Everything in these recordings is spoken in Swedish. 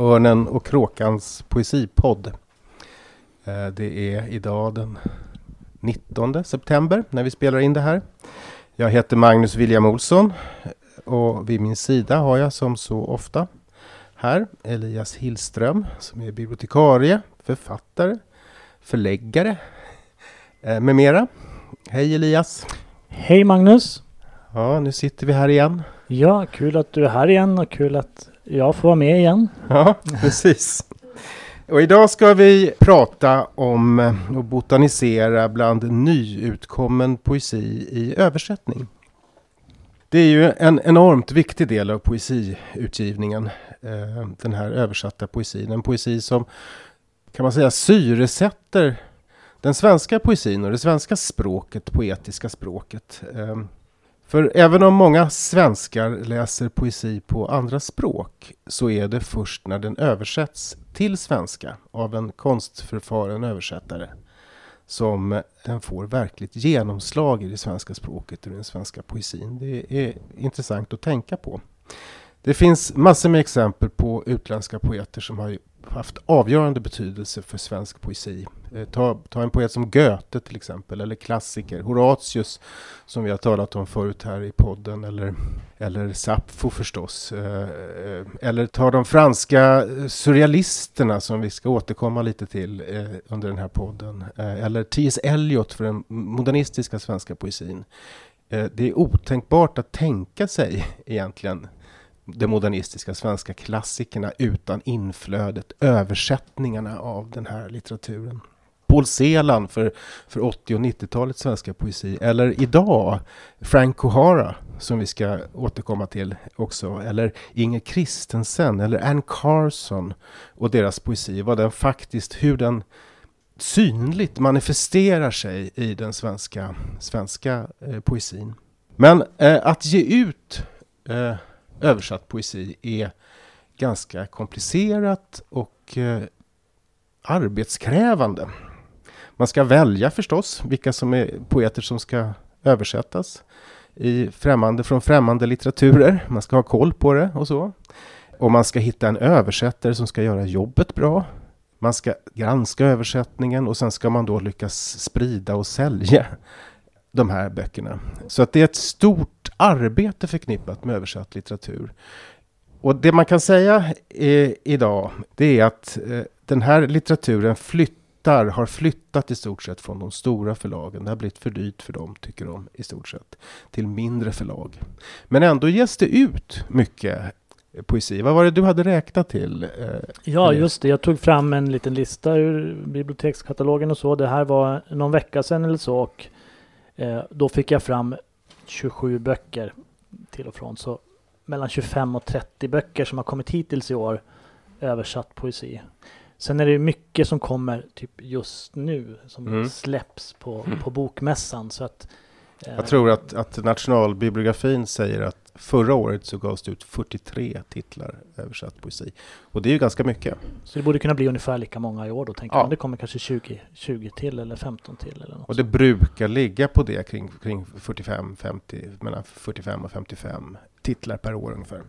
Örnen och Kråkans poesipodd. Eh, det är idag den 19 september när vi spelar in det här. Jag heter Magnus William Olsson och vid min sida har jag som så ofta här Elias Hillström som är bibliotekarie, författare, förläggare eh, med mera. Hej Elias! Hej Magnus! Ja, nu sitter vi här igen. Ja, kul att du är här igen och kul att jag får vara med igen. Ja, precis. Och idag ska vi prata om eh, och botanisera bland nyutkommen poesi i översättning. Det är ju en enormt viktig del av poesiutgivningen, eh, den här översatta poesin. En poesi som kan man säga syresätter den svenska poesin och det svenska språket, poetiska språket. Eh, för även om många svenskar läser poesi på andra språk så är det först när den översätts till svenska av en konstförfaren översättare som den får verkligt genomslag i det svenska språket och den svenska poesin. Det är intressant att tänka på. Det finns massor med exempel på utländska poeter som har haft avgörande betydelse för svensk poesi. Eh, ta, ta, en poet som Goethe till exempel, eller klassiker, Horatius som vi har talat om förut här i podden, eller, eller Sappho förstås. Eh, eller ta de franska eh, surrealisterna som vi ska återkomma lite till under den här podden. Eller T.S. Eliot för den modernistiska svenska poesin. Det är otänkbart att tänka sig egentligen de modernistiska svenska klassikerna utan inflödet, översättningarna av den här litteraturen. Paul Celan för, för 80 och 90-talets svenska poesi. Eller idag Frank Kohara som vi ska återkomma till också. Eller Inger Christensen eller Anne Carson och deras poesi. Vad den faktiskt, hur den synligt manifesterar sig i den svenska, svenska eh, poesin. Men eh, att ge ut eh, översatt poesi är ganska komplicerat och eh, arbetskrävande. Man ska välja förstås vilka som är poeter som ska översättas i främmande, från främmande litteraturer. Man ska ha koll på det och så. Och man ska hitta en översättare som ska göra jobbet bra. Man ska granska översättningen och sen ska man då lyckas sprida och sälja de här böckerna. Så att det är ett stort arbete förknippat med översatt litteratur. Och det man kan säga eh, idag, det är att eh, den här litteraturen flyttar, har flyttat i stort sett från de stora förlagen. Det har blivit för dyrt för dem, tycker de, i stort sett, till mindre förlag. Men ändå ges det ut mycket poesi. Vad var det du hade räknat till? Eh, ja, just det. Jag tog fram en liten lista ur bibliotekskatalogen och så. Det här var någon vecka sedan eller så. Och eh, då fick jag fram 27 böcker till och från. Så mellan 25 och 30 böcker som har kommit hittills i år översatt poesi. Sen är det mycket som kommer typ just nu som mm. släpps på, mm. på bokmässan. Så att, eh, Jag tror att, att nationalbibliografin säger att Förra året så gavs det ut 43 titlar översatt poesi. Och det är ju ganska mycket. Så det borde kunna bli ungefär lika många i år då tänker ja. man. Det kommer kanske 20, 20 till eller 15 till eller något. Och det brukar ligga på det kring, kring 45, 50, mellan 45 och 55 titlar per år ungefär.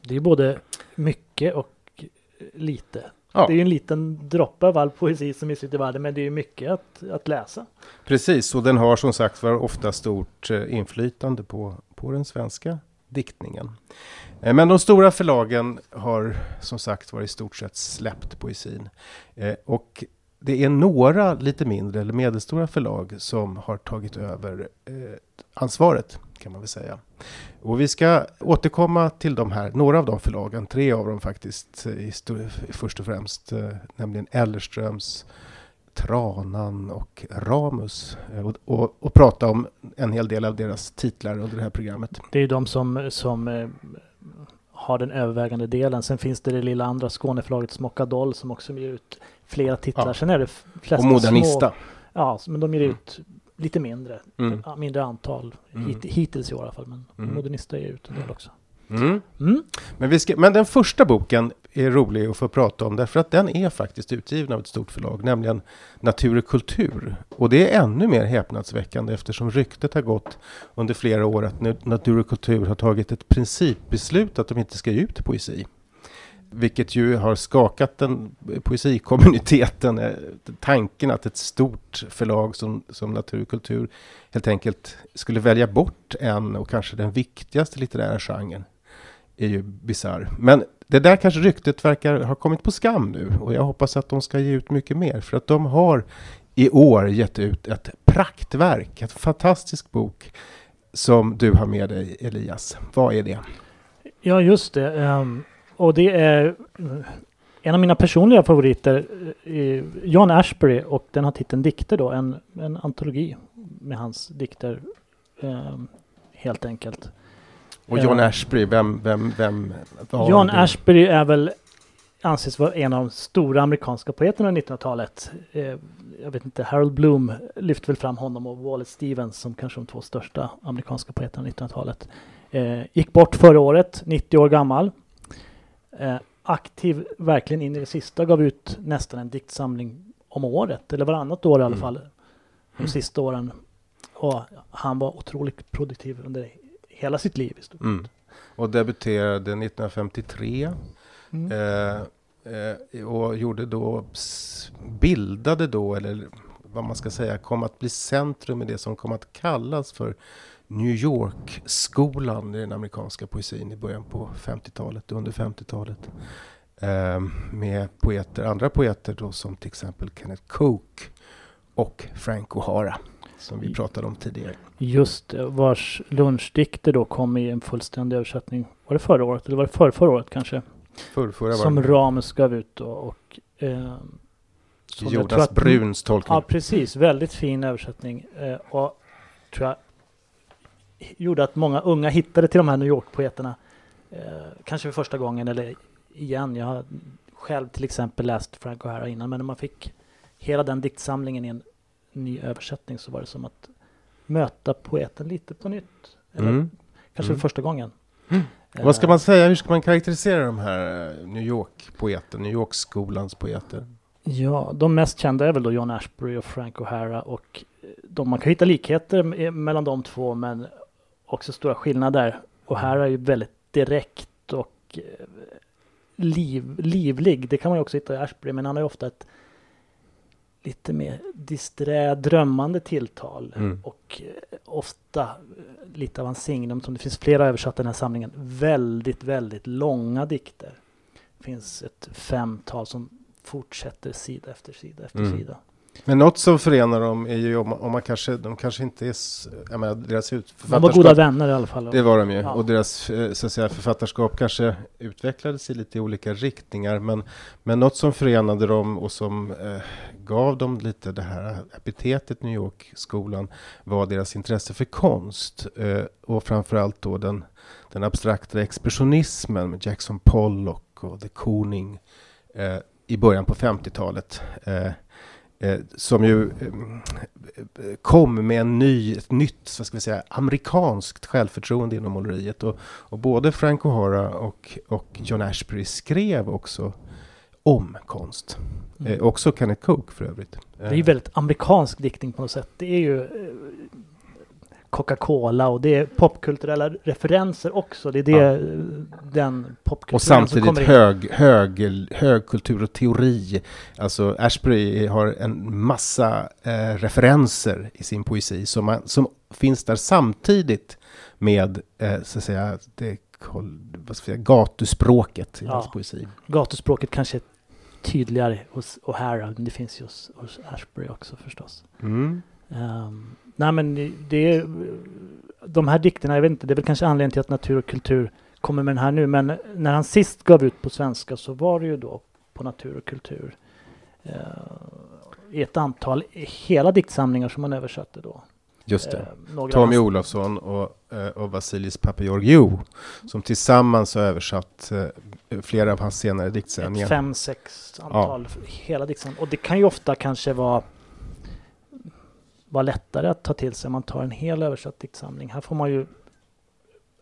Det är både mycket och lite. Ja. Det är ju en liten droppe av all poesi som finns ute i världen, men det är ju mycket att, att läsa. Precis, och den har som sagt var ofta stort eh, inflytande på, på den svenska diktningen. Eh, men de stora förlagen har som sagt var i stort sett släppt poesin. Eh, och det är några lite mindre eller medelstora förlag som har tagit över ansvaret kan man väl säga. Och vi ska återkomma till de här, några av de förlagen, tre av dem faktiskt, i först och främst, nämligen Ellerströms, Tranan och Ramus och, och, och, prata om en hel del av deras titlar under det här programmet. Det är de som, som eh, har den övervägande delen. Sen finns det det lilla andra Skåneförlaget Smockadoll som också ger ut flera titlar. Ja. Sen är det flesta Och Modernista. små. Ja, men de ger Mm. Lite mindre. Mm. Mindre antal Mm. hit, hittills i år i alla fall. Men Mm. Modernista ger ut en del också. Mm. Mm. Men, vi ska, men den första boken är rolig att få prata om därför att den är faktiskt utgiven av ett stort förlag, nämligen Natur och kultur. Och det är ännu mer häpnadsväckande eftersom ryktet har gått under flera år att Natur och kultur har tagit ett principbeslut att de inte ska ge ut poesi. Vilket ju har skakat den poesikommuniteten. Eh, tanken att ett stort förlag som, som Natur och kultur helt enkelt skulle välja bort en och kanske den viktigaste litterära genren är ju bisarr. Men det där kanske ryktet verkar ha kommit på skam nu och jag hoppas att de ska ge ut mycket mer för att de har i år gett ut ett praktverk, ett fantastisk bok som du har med dig Elias. Vad är det? Ja, just det. Ehm, och det är eh, en av mina personliga favoriter, eh, John Ashbery, och den har titeln Dikter då, en, en antologi med hans dikter, ehm, helt enkelt. Och John Ja. Ashbery, vem, vem, vem? John? Ashbery är väl anses vara en av de stora amerikanska poeterna under 1900-talet. Eh, jag vet inte, Harold Bloom lyfter väl fram honom och Wallace Stevens som kanske de två största amerikanska poeterna under 1900-talet. Eh, gick bort förra året, 90 år gammal. Eh, aktiv verkligen in i det sista, gav ut nästan en diktsamling om året, eller varannat år i alla Mm. fall, de sista åren. Och han var otroligt produktiv under hela sitt liv i stort. Mm. Och debuterade 1953 Mm. eh, eh, och gjorde då, bildade då, eller vad man ska säga, kom att bli centrum i det som kom att kallas för New York-skolan i den amerikanska poesin i början på 50-talet, under 50-talet. Eh, med poeter, andra poeter då som till exempel Kenneth Coke och Frank O'Hara som vi pratade om tidigare. Just vars lunchdikter då kom i en fullständig översättning. Var det förra året eller var det förra, förra året kanske? Förr, förra Som det Ramus gav ut då och eh, som Jonas att- Bruns tolkning. Ja, precis. Väldigt fin översättning. Eh, och tror jag gjorde att många unga hittade till de här New York-poeterna. Eh, kanske för första gången eller igen. Jag har själv till exempel läst Frank O'Hara innan. Men när man fick hela den diktsamlingen i en ny översättning så var det som att möta poeten lite på nytt. Eller Mm. kanske Mm. för första gången. Vad ska Eh, man säga, hur ska man karaktärisera de här eh, New York-poeter, New York-skolans poeter? Ja, de mest kända är väl då John Ashbery och Frank O'Hara och eh, de, man kan hitta likheter me- mellan de två men också stora skillnader. O'Hara är ju väldigt direkt och eh, liv, livlig. Det kan man ju också hitta i Ashbery men han har ju ofta ett lite mer disträ, drömmande tilltal Mm. och eh, ofta eh, lite av hans signum som det finns flera översatta i den här samlingen. Väldigt, väldigt långa dikter. Det finns ett femtal som fortsätter sida efter sida efter Mm. sida. Men något som förenar dem är ju om, om man kanske, de kanske inte är, jag menar deras ut, De var goda vänner i alla fall. det var de ju, Ja. och deras eh, så att säga, författarskap kanske utvecklades i lite olika riktningar, men, men något som förenade dem och som eh, gav dem lite det här epitetet New York-skolan var deras intresse för konst eh, och framförallt då den, den abstrakta expressionismen med Jackson Pollock och de Kooning eh, i början på 50-talet. Eh, eh, som ju eh, kom med en ny, ett nytt, vad ska vi säga, amerikanskt självförtroende inom måleriet. Och, och både Frank O'Hara och, och John Ashbery skrev också om konst. Mm. Eh, också Kenneth Coke för övrigt. Det är ju väldigt amerikansk diktning på något sätt. Det är ju eh, Coca-Cola och det är popkulturella referenser också. Det är det, Ja. den popkulturen Och som samtidigt in. hög, hög, hög kultur och teori. Alltså Ashbery har en massa eh, referenser i sin poesi som, man, som finns där samtidigt med eh, så att säga, det, vad ska jag säga, gatuspråket i Ja. hans poesi. Gatuspråket kanske är tydligare hos O'Hara, men det finns ju hos, hos Ashbery också förstås. Mm. Um, nej men det är de här dikterna, jag vet inte, det är väl kanske anledningen till att natur och kultur kommer med den här nu, men när han sist gav ut på svenska så var det ju då på natur och kultur. I ett antal, hela diktsamlingar som man översatte då. Just det. Eh, Tommy Olofsson och eh, och Vasilis Papageorgiou som tillsammans har översatt eh, flera av hans senare diktsamlingar. Fem, sex antal, ja. hela diktsamlingar. Och det kan ju ofta kanske vara, vara lättare att ta till sig om man tar en hel översatt diktsamling. Här får man ju,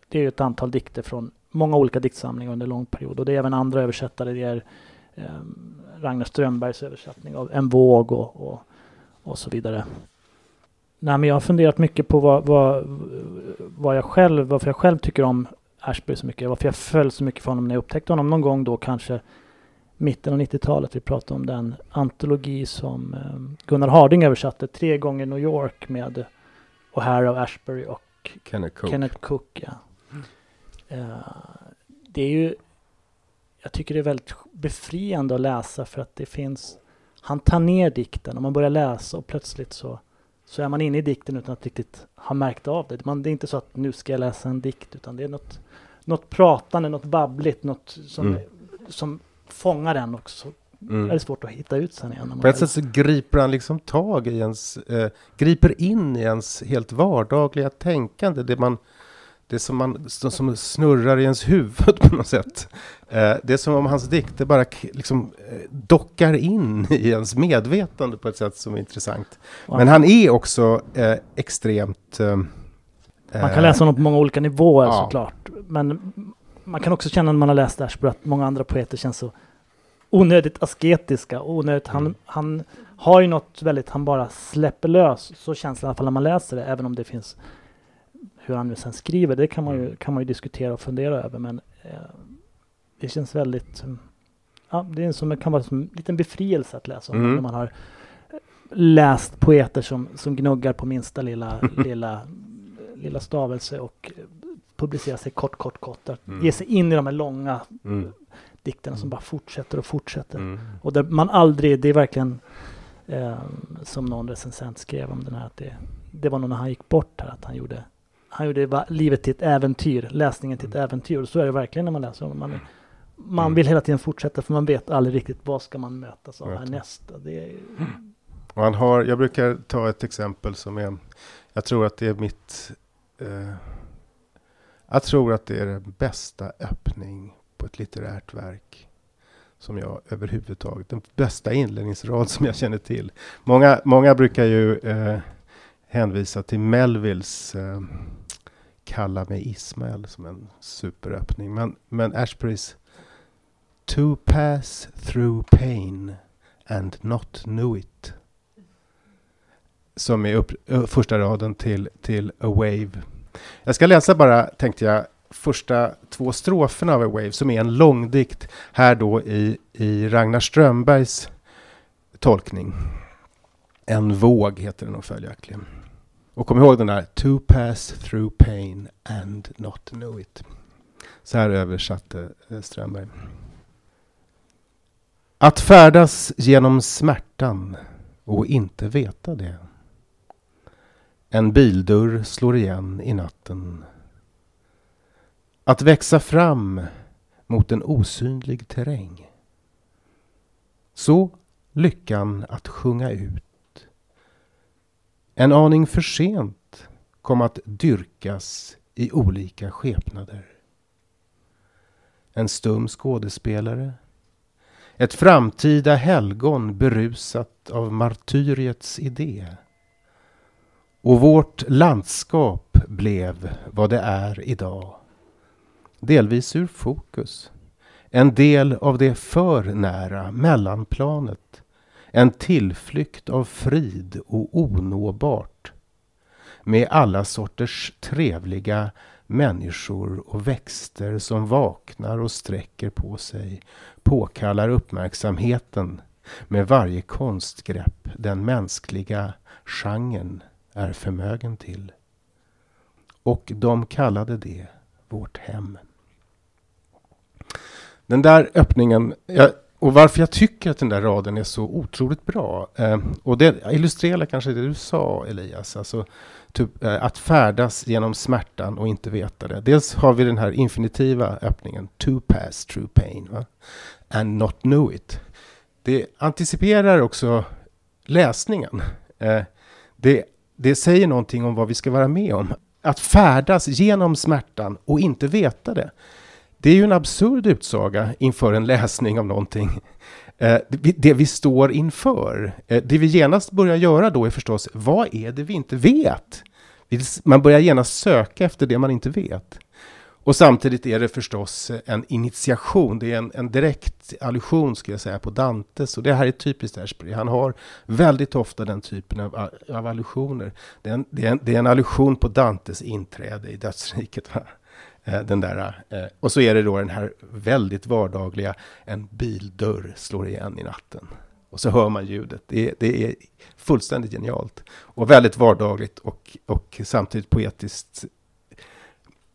det är ju ett antal dikter från många olika diktsamlingar under en lång period och det är även andra översättare. Det är eh, Ragnar Strömbergs översättning av En våg och, och, och så vidare. Nej, men jag har funderat mycket på vad, vad, vad jag själv, varför jag själv tycker om Ashby så mycket. Varför jag föll så mycket för honom när jag upptäckte honom någon gång då kanske mitten av 90-talet. Vi pratade om den antologi som eh, Gunnar Harding översatte, Tre gånger New York med O'Hara och Ashbury och Kenneth Cook. Kenneth Cook ja. Uh, det är ju, jag tycker det är väldigt befriande att läsa för att det finns, han tar ner dikten och man börjar läsa och plötsligt så så är man inne i dikten utan att riktigt ha märkt av det. Man, det är inte så att nu ska jag läsa en dikt utan det är något, något pratande, något babbligt, något som, mm. som fångar en också. Mm. är det svårt att hitta ut sen igen. På ett sätt så griper han liksom tag i ens, eh, griper in i ens helt vardagliga tänkande. Det man det som, man, som snurrar i ens huvud på något sätt. Eh, det är som om hans dikter bara liksom eh, dockar in i ens medvetande på ett sätt som är intressant. Wow. Men han är också eh, extremt... Eh, man kan läsa honom på många olika nivåer ja. såklart. Men man kan också känna när man har läst Ashby att många andra poeter känns så onödigt asketiska. Onödigt, mm. han, han har ju något väldigt, han bara släpper lös. Så känns det i alla fall när man läser det, även om det finns hur han nu sen skriver, det kan man ju, mm. kan man ju diskutera och fundera över. Men eh, det känns väldigt, mm, ja, det är som, det kan vara som en liten befrielse att läsa om mm. när man har läst poeter som, som gnuggar på minsta lilla, lilla, lilla stavelse och publicerar sig kort, kort, kort. Att mm. ge sig in i de här långa mm. dikterna som bara fortsätter och fortsätter. Mm. Och där man aldrig, det är verkligen eh, som någon recensent skrev om den här, att det, det var nog när han gick bort här, att han gjorde han gjorde livet till ett äventyr, läsningen till ett mm. äventyr. Och så är det verkligen när man läser honom. Man, man mm. vill hela tiden fortsätta för man vet aldrig riktigt vad ska man mötas av härnäst. Det är... Och han har, jag brukar ta ett exempel som är, jag tror att det är mitt, eh, jag tror att det är den bästa öppning på ett litterärt verk som jag överhuvudtaget, den bästa inledningsrad som jag känner till. Många, många brukar ju eh, hänvisa till Melvilles eh, Kalla mig Ismael som en superöppning. Men, men Ashburys To pass through pain and not know it. Som är upp, eh, första raden till, till A Wave. Jag ska läsa bara, tänkte jag, första två stroferna av A Wave som är en långdikt här då i, i Ragnar Strömbergs tolkning. En våg heter den nog följaktligen. Och kom ihåg den där To pass through pain and not know it. Så här översatte eh, Strömberg. Att färdas genom smärtan och inte veta det. En bildörr slår igen i natten. Att växa fram mot en osynlig terräng. Så lyckan att sjunga ut en aning för sent kom att dyrkas i olika skepnader. En stum skådespelare. Ett framtida helgon berusat av martyriets idé. Och vårt landskap blev vad det är idag. Delvis ur fokus. En del av det för nära mellanplanet en tillflykt av frid och onåbart. Med alla sorters trevliga människor och växter som vaknar och sträcker på sig, påkallar uppmärksamheten med varje konstgrepp den mänskliga genren är förmögen till. Och de kallade det vårt hem. Den där öppningen, jag och varför jag tycker att den där raden är så otroligt bra. Eh, och det illustrerar kanske det du sa Elias, alltså typ, eh, att färdas genom smärtan och inte veta det. Dels har vi den här infinitiva öppningen, to pass through pain, va? and not know it. Det anticiperar också läsningen. Eh, det, det säger någonting om vad vi ska vara med om. att färdas genom smärtan och inte veta det. Det är ju en absurd utsaga inför en läsning av någonting. Eh, det vi står inför. Eh, det vi genast börjar göra då är förstås, vad är det vi inte vet? Man börjar genast söka efter det man inte vet. Och samtidigt är det förstås en initiation, det är en, en direkt allusion skulle jag säga på Dantes. Och det här är typiskt Ashbury. Han har väldigt ofta den typen av, av allusioner. Det är, en, det, är en, det är en allusion på Dantes inträde i dödsriket. Eh, den där, eh, och så är det då den här väldigt vardagliga, en bildörr slår igen i natten. Och så hör man ljudet. Det är, det är fullständigt genialt. Och väldigt vardagligt och, och samtidigt poetiskt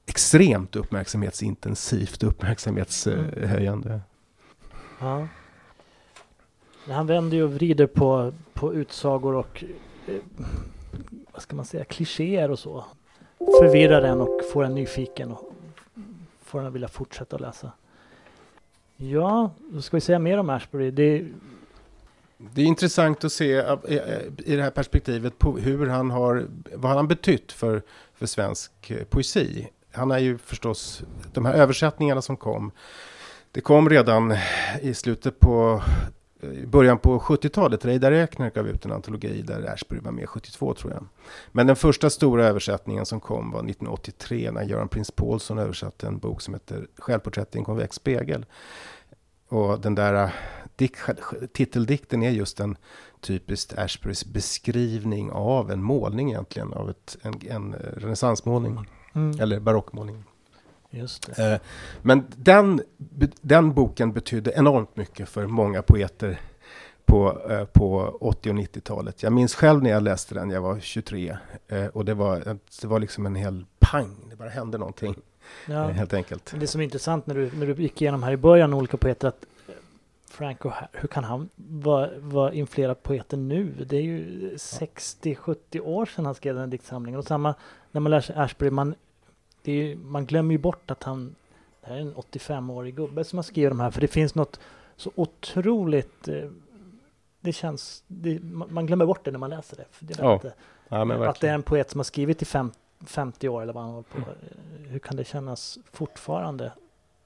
extremt uppmärksamhetsintensivt, uppmärksamhetshöjande. Ja. Han vänder ju och vrider på, på utsagor och eh, vad ska man säga, klichéer och så. Förvirrar en och får en nyfiken och får en att vilja fortsätta läsa. Ja, då ska vi säga mer om Ashbury. Det, det är intressant att se eh, i det här perspektivet på hur han har, vad han har betytt för, för svensk eh, poesi han är ju förstås, de här översättningarna som kom, det kom redan i slutet på, i början på 70-talet. Reidar Ekner gav ut en antologi där Ashbury var med 72 tror jag. Men den första stora översättningen som kom var 1983 när Göran Prins Paulsson översatte en bok som heter Självporträtt i en konvex spegel. Och den där äh, dik, titeldikten är just en typiskt Ashburys beskrivning av en målning egentligen, av ett, en, en äh, renässansmålning. Mm. Eller barockmålning. Just det. Eh, men den, den boken betydde enormt mycket för många poeter på, eh, på 80 och 90-talet. Jag minns själv när jag läste den, jag var 23. Eh, och det var, det var liksom en hel pang, det bara hände någonting. Ja. Helt enkelt. Det som är intressant när du, när du gick igenom här i början, olika poeter, att Franco, hur kan han vara, vara influerad poeten nu? Det är ju 60-70 år sedan han skrev den här diktsamlingen. Och samma när man lär sig Ashbury, man, ju, man glömmer ju bort att han, det här är en 85-årig gubbe som har skrivit de här, för det finns något så otroligt, eh, det känns, det, man glömmer bort det när man läser det. Det ja. Inte, ja, att det är en poet som har skrivit i fem, 50 år eller vad han håller på. Mm. Hur kan det kännas fortfarande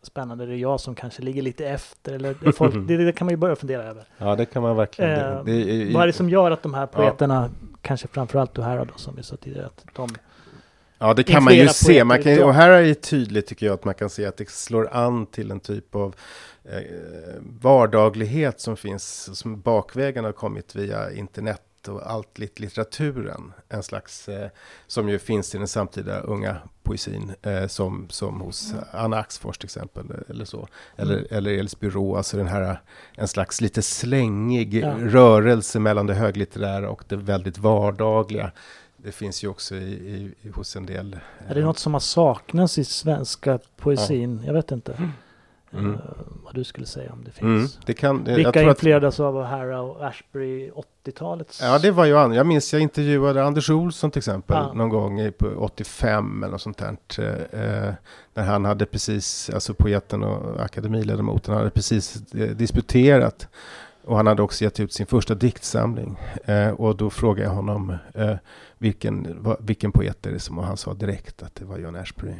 spännande. Det är jag som kanske ligger lite efter. Eller folk, det, det, kan man ju börja fundera över. Ja, det kan man verkligen. Eh, det, är, vad är det som gör att de här poeterna, ja. kanske framförallt O'Hara då, som vi sa tidigare, att de Ja, det kan man ju se. Man kan, och här är det tydligt tycker jag att man kan se att det slår an till en typ av eh, vardaglighet som finns, som bakvägen har kommit via internet och allt litteraturen. En slags, eh, som ju finns i den samtida unga poesin, eh, som, som hos Anna Axfors till exempel, eller så. Eller, mm. eller Elsby Rå, alltså den här, en slags lite slängig ja. rörelse mellan det höglitterära och det väldigt vardagliga. Det finns ju också i, i, hos en del. Är det något som har saknats i svenska poesin? Ja. Jag vet inte. Mm. Uh, vad du skulle säga om det mm, finns. Mm, det kan, Vilka influerades att... av O'Hara och Ashbury 80-talets? Ja, det var ju andra. Jag minns, jag intervjuade Anders Olsson till exempel ja. någon gång på 85 eller något sånt där. Eh, när han hade precis, alltså poeten och akademiledamoten hade precis eh, disputerat. Och han hade också gett ut sin första diktsamling. Eh, och då frågade jag honom eh, vilken, va, vilken poet är det som, och han sa direkt att det var John Ashbery.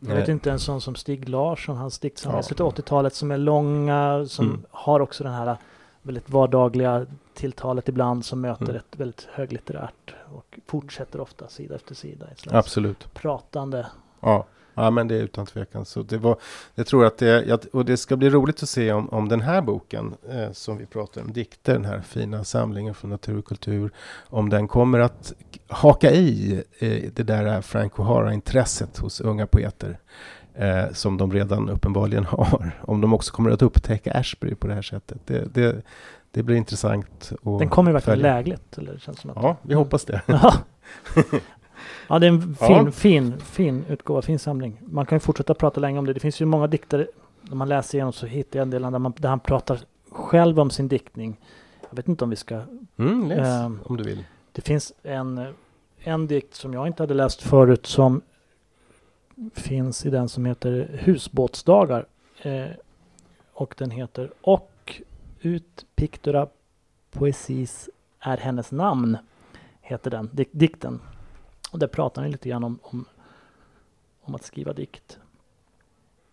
Jag vet inte, en sån som Stig Larsson, hans diktsamlingar ja. 80-talet som är långa, som mm. har också den här väldigt vardagliga tilltalet ibland som möter mm. ett väldigt höglitterärt och fortsätter ofta sida efter sida. Absolut. Pratande. Ja. Ja, men det är utan tvekan så. Det var, jag tror att det, och det ska bli roligt att se om, om den här boken, eh, som vi pratar om, dikter, den här fina samlingen från natur och kultur, om den kommer att haka i eh, det där Frank O'Hara-intresset hos unga poeter. Eh, som de redan uppenbarligen har. Om de också kommer att upptäcka Ashbury på det här sättet. Det, det, det blir intressant. Den kommer verkligen lägligt. Eller? Det känns som att ja, vi hoppas det. Ja, det är en fin, ja. fin, fin utgåva, fin samling. Man kan ju fortsätta prata länge om det. Det finns ju många diktare, när man läser igenom så hittar jag en del där, man, där han pratar själv om sin diktning. Jag vet inte om vi ska... Mm, läs äh, om du vill. Det finns en, en dikt som jag inte hade läst förut som finns i den som heter Husbåtsdagar. Eh, och den heter Och ut pictura poesis är hennes namn. Heter den dik dikten. Och där pratar han lite grann om, om, om att skriva dikt.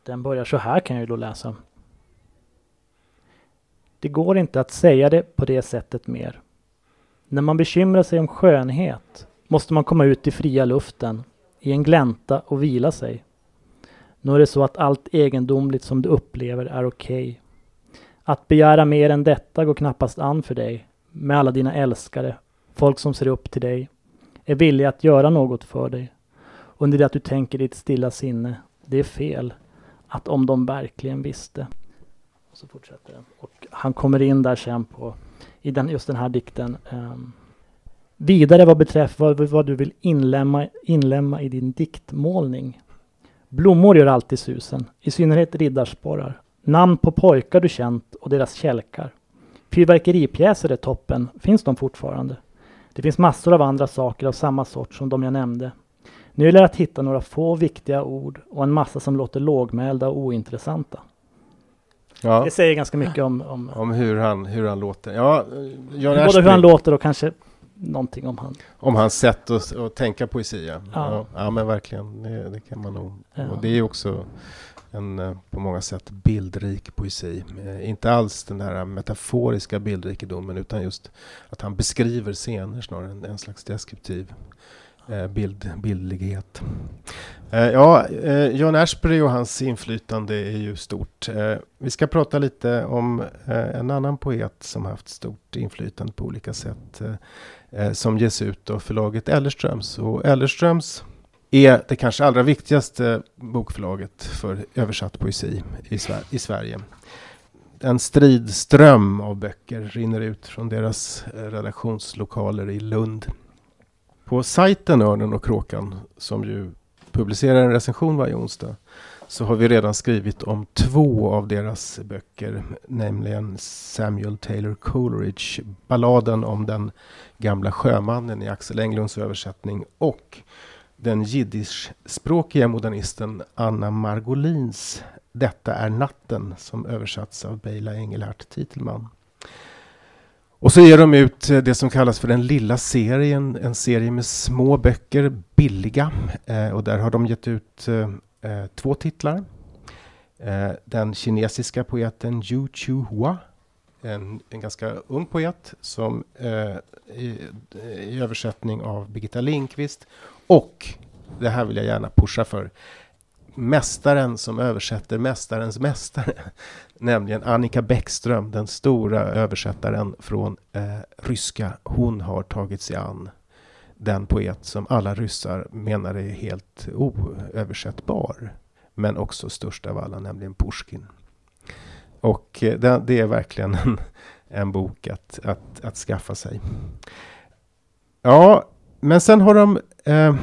Den börjar så här kan jag ju då läsa. Det går inte att säga det på det sättet mer. När man bekymrar sig om skönhet måste man komma ut i fria luften, i en glänta och vila sig. Nu är det så att allt egendomligt som du upplever är okej. Okay. Att begära mer än detta går knappast an för dig, med alla dina älskare, folk som ser upp till dig, är villig att göra något för dig. Under det att du tänker i ditt stilla sinne, det är fel, att om de verkligen visste. Och så fortsätter den. Och han kommer in där sen på, i den, just den här dikten. Um, vidare vad beträffar vad, vad du vill inlämna, inlämna i din diktmålning. Blommor gör alltid susen, i synnerhet riddarsporrar. Namn på pojkar du känt och deras kälkar. Fyrverkeripjäser är toppen, finns de fortfarande? Det finns massor av andra saker av samma sort som de jag nämnde. Nu gäller det att hitta några få viktiga ord och en massa som låter lågmälda och ointressanta. Ja. Det säger ganska mycket om... Om, om hur, han, hur han låter. Ja, Jan både hur han låter och kanske någonting om han. Om hans sätt att, att tänka poesi. Ja. Ja. ja, men verkligen. Det, det kan man nog. Ja. Och det är också en eh, på många sätt bildrik poesi. Eh, inte alls den här metaforiska bildrikedomen utan just att han beskriver scener snarare än en slags deskriptiv eh, bild, bildlighet. Ja, John Ashbery och hans inflytande är ju stort. Vi ska prata lite om en annan poet som haft stort inflytande på olika sätt. Som ges ut av förlaget Ellerströms. Och Ellerströms är det kanske allra viktigaste bokförlaget för översatt poesi i, Sver i Sverige. En stridström av böcker rinner ut från deras eh, redaktionslokaler i Lund. På sajten Örnen och Kråkan, som ju publicerar en recension varje onsdag, så har vi redan skrivit om två av deras böcker, nämligen Samuel Taylor Coleridge, balladen om den gamla sjömannen i Axel Englunds översättning och den jiddischspråkiga modernisten Anna Margolins Detta är natten som översatts av Beila Engelhardt Titelman. Och så ger de ut det som kallas för den lilla serien, en serie med små böcker, billiga. Eh, och där har de gett ut eh, eh två titlar. Eh, den kinesiska poeten Yu Chu Hua, en, en ganska ung poet som eh, i, i översättning av Birgitta Lindqvist och, det här vill jag gärna pusha för, mästaren som översätter mästarens mästare, nämligen Annika Bäckström, den stora översättaren från eh, ryska. Hon har tagit sig an den poet som alla ryssar menar är helt oöversättbar, men också störst av alla, nämligen Pushkin. Och eh, det, det, är verkligen en, en bok att, att, att skaffa sig. Ja, men sen har de eh,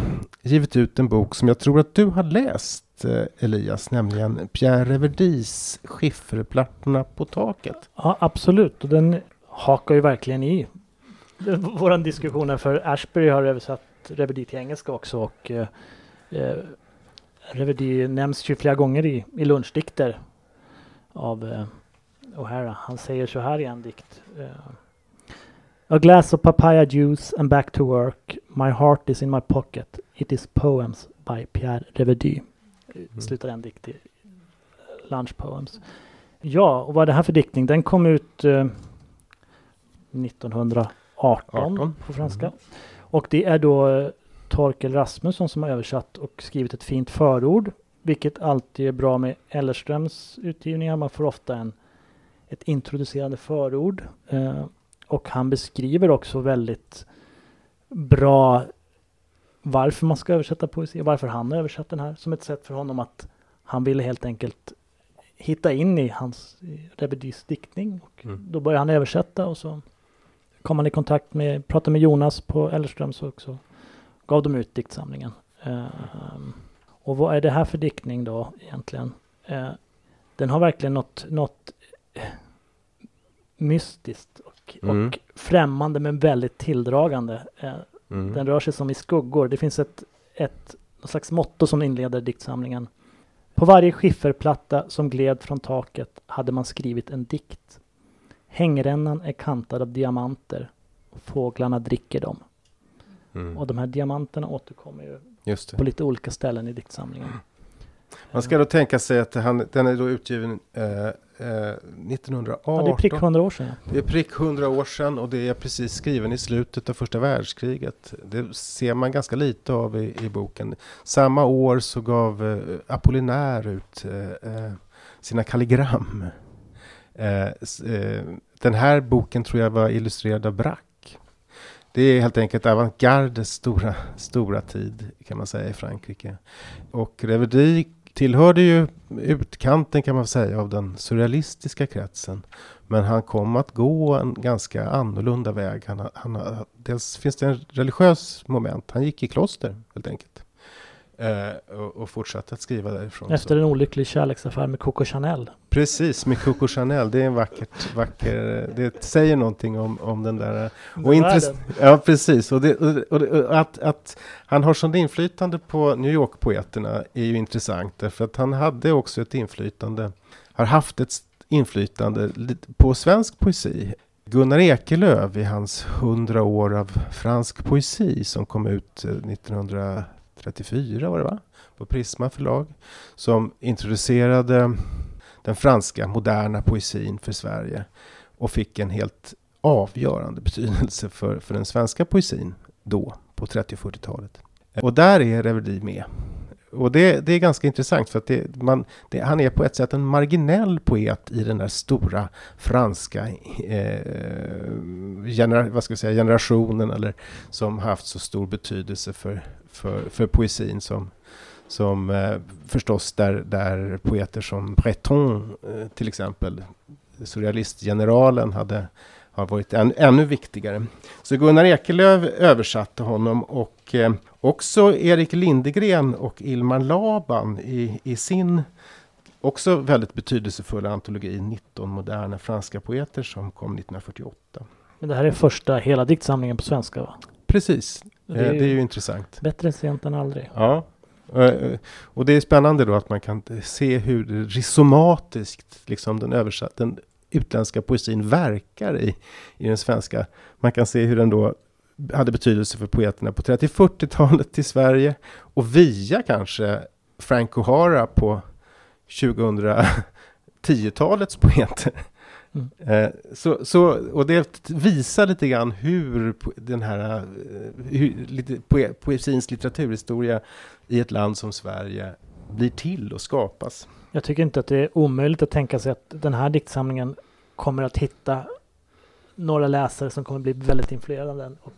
givit ut en bok som jag tror att du har läst eh, Elias, nämligen Pierre Reverdis Skifferplattorna på taket. Ja, absolut. Och den hakar ju verkligen i vår diskussion. För Ashbury har översatt Reverdi till engelska också. Och eh, eh Reverdi nämns ju flera gånger i, i lunchdikter av eh, O'Hara. Han säger så här i en dikt. Eh, A glass of papaya juice and back to work. My heart is in my pocket. It is poems by Pierre Reverdy. Mm. Slutar en dikt i Lunch Poems. Ja, och vad är det här för diktning? Den kom ut eh, 1918 18. på franska. Mm. Och det är då eh, Torkel Rasmusson som har översatt och skrivit ett fint förord. Vilket alltid är bra med Ellerströms utgivningar. Man får ofta en, ett introducerande förord. Eh, och han beskriver också väldigt bra varför man ska översätta poesi, varför han har översatt den här som ett sätt för honom att han ville helt enkelt hitta in i hans Rebedis diktning. Och mm. Då började han översätta och så kom han i kontakt med, pratade med Jonas på Ellerströms och så gav de ut diktsamlingen. Um, och vad är det här för diktning då egentligen? Uh, den har verkligen något, något mystiskt och, mm. och främmande men väldigt tilldragande. Eh, mm. Den rör sig som i skuggor. Det finns ett, ett slags motto som inleder diktsamlingen. På varje skifferplatta som gled från taket hade man skrivit en dikt. Hängrännan är kantad av diamanter och fåglarna dricker dem. Mm. Och de här diamanterna återkommer ju på lite olika ställen i diktsamlingen. Man ska då tänka sig att han, den är då utgiven eh, eh, 1918. Ja, det är prick 100 år sedan. Det är prick 100 år sedan och det är precis skriven i slutet av första världskriget. Det ser man ganska lite av i, i boken. Samma år så gav eh, Apollinaire ut eh, eh sina kalligram. Eh, den här boken tror jag var illustrerad av Braque. Det är helt enkelt avantgardes stora, stora tid kan man säga i Frankrike. Och Reverdy tillhörde ju utkanten kan man säga av den surrealistiska kretsen. Men han kom att gå en ganska annorlunda väg. Han, han, dels finns det en religiös moment. Han gick i kloster helt enkelt. Eh, och, och fortsatte att skriva därifrån. Efter så. en olycklig kärleksaffär med Coco Chanel. Precis, med Coco Chanel. Det är en vackert, vacker, det säger någonting om, om den där. Och intress- ja, precis. Och, det, och, och, att, att han har sånt inflytande på New York-poeterna är ju intressant. Därför att han hade också ett inflytande, har haft ett inflytande på svensk poesi. Gunnar Ekelöf i hans hundra år av fransk poesi som kom ut 1900 eh, 34 var det va? På Prisma förlag. Som introducerade den franska moderna poesin för Sverige. Och fick en helt avgörande betydelse för, för den svenska poesin då, på 30 och 40-talet. Och där är Reverdy med. Och det, det är ganska intressant för att det, man, det, han är på ett sätt en marginell poet i den där stora franska eh, genera, vad ska jag säga, generationen eller som haft så stor betydelse för, för, för poesin som, som eh, förstås där, där poeter som Breton eh, till exempel, surrealistgeneralen hade har varit än, ännu viktigare. Så Gunnar Ekelöf översatte honom och eh, också Erik Lindegren och Ilmar Laban i, i sin också väldigt betydelsefulla antologi 19 moderna franska poeter som kom 1948. Men det här är första hela diktsamlingen på svenska va? Precis, det är, eh, det är ju intressant. Bättre sent än aldrig. Ja, eh, och det är spännande då att man kan se hur risomatiskt liksom den översatt, den utländska poesin verkar i, i den svenska. Man kan se hur den då hade betydelse för poeterna på 30-40-talet i Sverige och via kanske Frank O'Hara på 2010-talets poeter. Mm. Så, så, och det visar lite grann hur den här eh, hur, lite, poe, poesins litteraturhistoria i ett land som Sverige blir till och skapas. Jag tycker inte att det är omöjligt att tänka sig att den här diktsamlingen kommer att hitta några läsare som kommer bli väldigt influerade av den. Och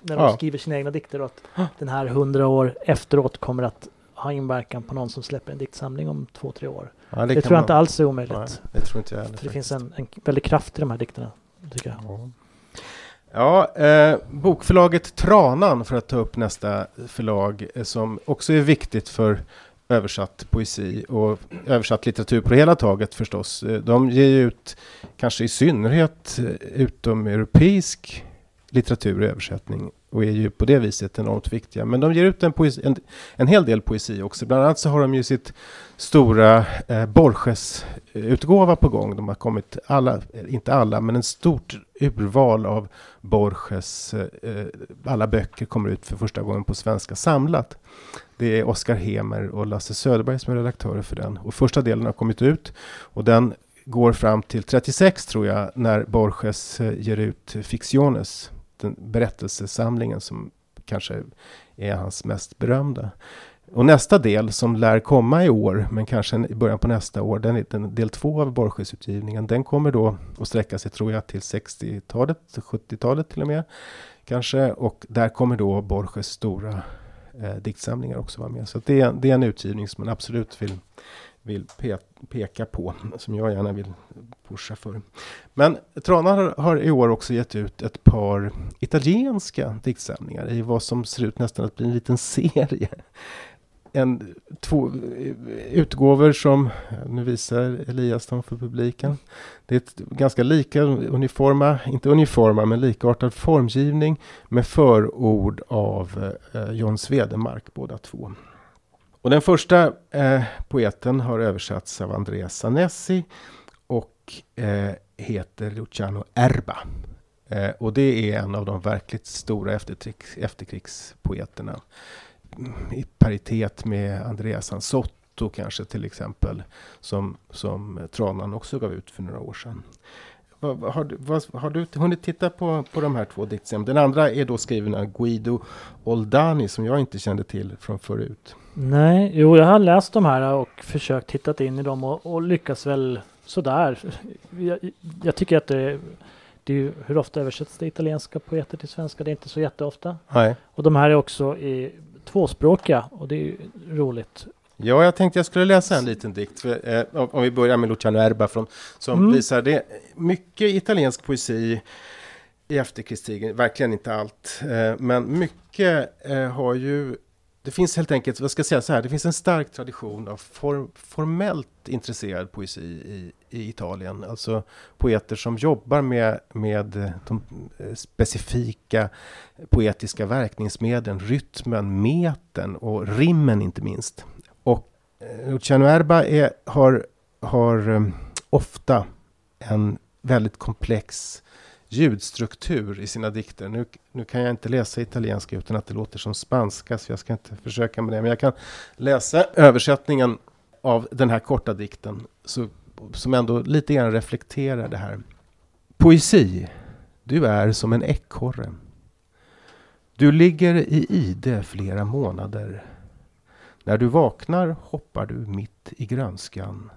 när de ja. skriver sina egna dikter och att den här hundra år efteråt kommer att ha inverkan på någon som släpper en diktsamling om två, tre år. Ja, det, det tror jag man... inte alls är omöjligt. Nej, det tror inte jag heller. För det finns en, en väldig kraft i de här dikterna, tycker jag. Ja. Ja, eh, bokförlaget Tranan för att ta upp nästa förlag eh, som också är viktigt för översatt poesi och översatt litteratur på det hela taget förstås. Eh, de ger ut, kanske i synnerhet eh, utomeuropeisk litteratur i översättning och är ju på det viset enormt viktiga. Men de ger ut en, poesi, en, en hel del poesi också. Bland annat så har de ju sitt stora eh, Borges-utgåva på gång. De har kommit, alla, eh, inte alla, men en stort urval av Borges eh, eh, alla böcker kommer ut för första gången på svenska samlat. Det är Oskar Hemer och Lasse Söderberg som är redaktörer för den. Och första delen har kommit ut och den går fram till 36 tror jag när Borges eh, ger ut Fictiones den berättelsesamlingen som kanske är hans mest berömda. Och nästa del som lär komma i år, men kanske i början på nästa år, den, den del två av Borges-utgivningen, den kommer då att sträcka sig, tror jag, till 60-talet, 70-talet till och med. Kanske, och där kommer då Borges stora eh, diktsamlingar också vara med. Så det, det är en utgivning som man absolut vill vill peta peka på, som jag gärna vill pusha för. Men Trana har, har, i år också gett ut ett par italienska diktsamlingar i vad som ser ut nästan att bli en liten serie. En, två utgåvor som, nu visar Elias dem för publiken. Det är ett ganska lika uniforma, inte uniforma, men likartad formgivning med förord av eh, John Svedemark båda två. Och den första eh, poeten har översatts av Andreas Sanessi och eh, heter Luciano Erba. Eh, och det är en av de verkligt stora efterkrigs, efterkrigspoeterna. I paritet med Andreas Ansotto kanske till exempel. Som, som Tranan också gav ut för några år sedan. Vad, har, du, vad, har du hunnit titta på, på de här två diktserierna? Den andra är då skriven av Guido Oldani som jag inte kände till från förut. Nej, jo jag har läst de här och försökt titta in i dem och, och lyckas väl sådär. Jag, jag tycker att det, det är ju, hur ofta översätts det italienska poeter till svenska? Det är inte så jätteofta. Nej. Och de här är också i tvåspråkiga och det är ju roligt. Ja, jag tänkte jag skulle läsa en liten dikt. För, eh, om vi börjar med Luciano Erba från, som mm. visar det. Mycket italiensk poesi i efterkrigstiden, verkligen inte allt. Eh, men mycket eh, har ju det finns helt enkelt, vad ska jag säga så här, det finns en stark tradition av form, formellt intresserad poesi i, i Italien. Alltså poeter som jobbar med, med de eh, specifika poetiska verkningsmedlen, rytmen, meten och rimmen inte minst. Och eh, Luciano Erba är, har, har eh, ofta en väldigt komplex ljudstruktur i sina dikter. Nu, nu kan jag inte läsa italienska utan att det låter som spanska, så jag ska inte försöka med det. Men jag kan läsa översättningen av den här korta dikten, så, som ändå lite grann reflekterar det här. Poesi. Du är som en ekorre. Du ligger i ide flera månader. När du vaknar hoppar du mitt i grönskan.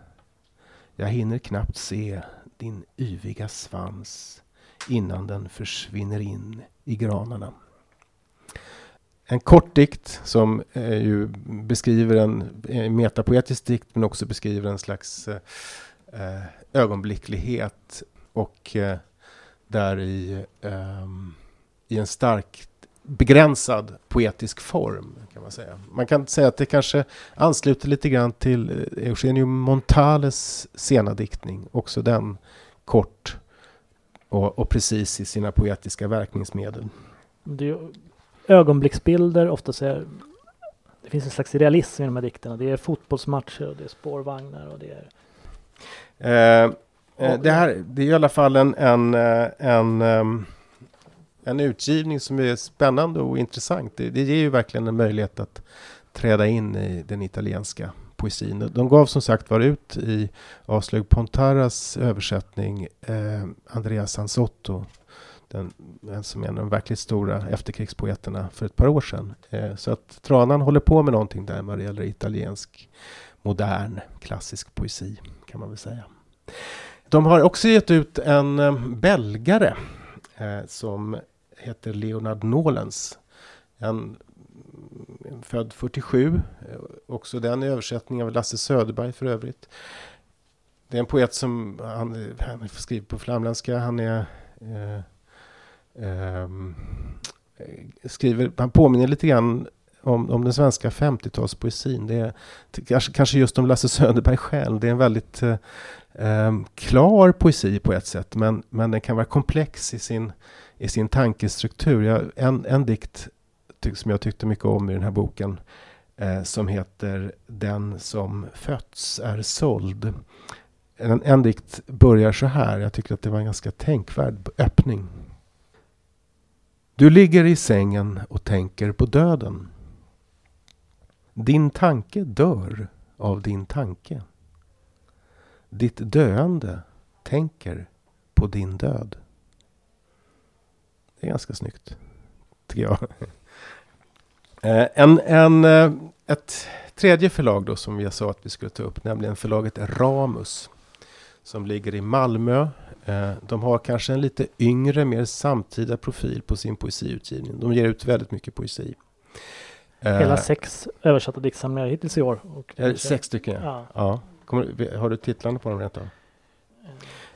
Jag hinner knappt se din yviga svans innan den försvinner in i granarna. En kort dikt som eh, ju beskriver en eh, metapoetisk dikt men också beskriver en slags eh, eh ögonblicklighet och eh, där i, eh, i en starkt begränsad poetisk form. kan Man säga. Man kan säga att det kanske ansluter lite grann till eh, Eugenio Montales sena diktning. Också den kort och, och precis i sina poetiska verkningsmedel. Det är ögonblicksbilder, ofta så är, det finns en slags realism i de här dikterna. Det är fotbollsmatcher och det är spårvagnar och det är... Eh, eh, det här det är i alla fall en, en, eh, en, ehm, en utgivning som är spännande och intressant. Det, det ger ju verkligen en möjlighet att träda in i den italienska poesin. De gav som sagt var ut i Aslög Pontaras översättning eh, Andreas Sansotto, den, som är en av de verkligt stora efterkrigspoeterna för ett par år sedan. Eh, så att Tranan håller på med någonting där vad det gäller italiensk modern klassisk poesi kan man väl säga. De har också gett ut en eh, belgare eh, som heter Leonard Nolens. En född 47. Eh, också den i översättning av Lasse Söderberg för övrigt. Det är en poet som han, han skriver på flamländska. Han är eh, eh, skriver, han påminner lite grann om, om den svenska 50-talspoesin. Det är kanske, kanske just om Lasse Söderberg själv. Det är en väldigt eh, ehm, klar poesi på ett sätt, men, men den kan vara komplex i sin, i sin tankestruktur. Jag, en, en dikt som jag tyckte mycket om i den här boken eh, som heter Den som fötts är såld. En, en dikt börjar så här. Jag tycker att det var en ganska tänkvärd öppning. Du ligger i sängen och tänker på döden. Din tanke dör av din tanke. Ditt döende tänker på din död. Det är ganska snyggt, tycker jag. Eh, en, en, eh, ett tredje förlag då som vi sa att vi skulle ta upp, nämligen förlaget Ramus. Som ligger i Malmö. Eh, de har kanske en lite yngre, mer samtida profil på sin poesiutgivning. De ger ut väldigt mycket poesi. Hela sex översatta diktsamlingar hittills i år. Och sex stycken, ja. ja. Kommer, har du titlarna på dem rent av?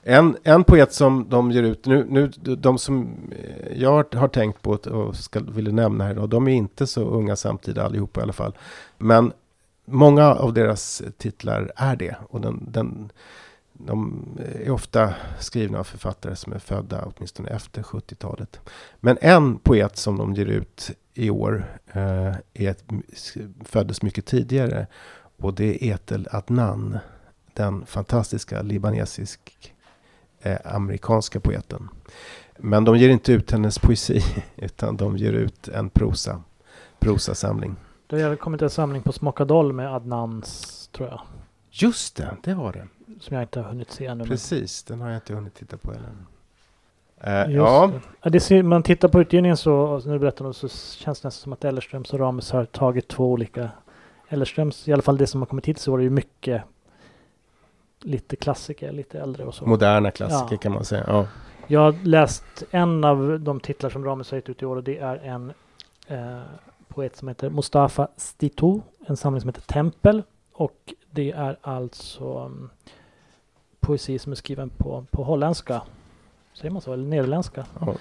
En, en poet som de ger ut, nu, nu de som eh, jag har tänkt på och ska, ville nämna här idag, de är inte så unga samtida allihopa i alla fall. Men många av deras titlar är det. Och den, den, de är ofta skrivna av författare som är födda åtminstone efter 70-talet. Men en poet som de ger ut i år eh, är, föddes mycket tidigare. Och det är Etel Adnan. Den fantastiska libanesisk eh, amerikanska poeten. Men de ger inte ut hennes poesi, utan de ger ut en prosa, prosasamling. Det har kommit en samling på Smockadoll med Adnans, tror jag. Just det, det var det. Som jag inte har hunnit se ännu. Precis, den har jag inte hunnit titta på än. Eh, ja. Det. Det ser, man tittar på utgivningen så, du berättar så känns det nästan som att Ellerströms och Rames har tagit två olika Ellerströms, i alla fall det som har kommit hit så var det ju mycket lite klassiker, lite äldre och så. Moderna klassiker ja. kan man säga. Ja. Jag har läst en av de titlar som Rames har gett ut i år och det är en eh, poet som heter Mustafa Stito, en samling som heter Tempel och det är alltså um, poesi som är skriven på, på holländska. Säger man så? Eller nederländska. Ja.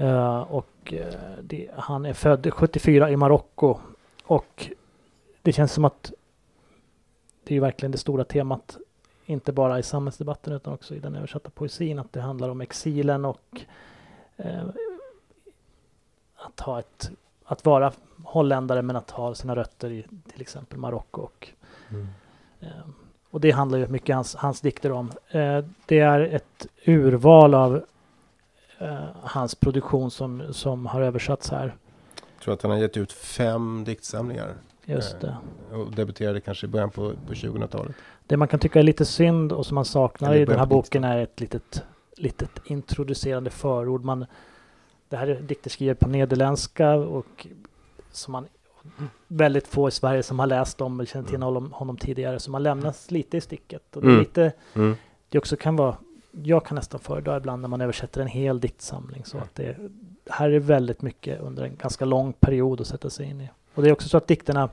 Uh, och uh, det, han är född 74 i Marocko. Och det känns som att det är verkligen det stora temat. Inte bara i samhällsdebatten utan också i den översatta poesin. Att det handlar om exilen och uh, att ha ett att vara holländare men att ha sina rötter i till exempel Marocko. Och, mm. eh, och det handlar ju mycket hans, hans dikter om. Eh, det är ett urval av eh, hans produktion som, som har översatts här. Jag tror att han har gett ut fem diktsamlingar. Just det. Eh, och debuterade kanske i början på, på 2000-talet. Det man kan tycka är lite synd och som man saknar i den här boken är ett litet, litet introducerande förord. Man, det här är dikter skrivna på nederländska och som man väldigt få i Sverige som har läst dem eller känner till mm. honom, honom tidigare. Så man lämnas lite i sticket. Och det, är mm. lite, mm. det också kan vara, jag kan nästan föredra ibland när man översätter en hel diktsamling. Så att det, här är väldigt mycket under en ganska lång period att sätta sig in i. Och det är också så att dikterna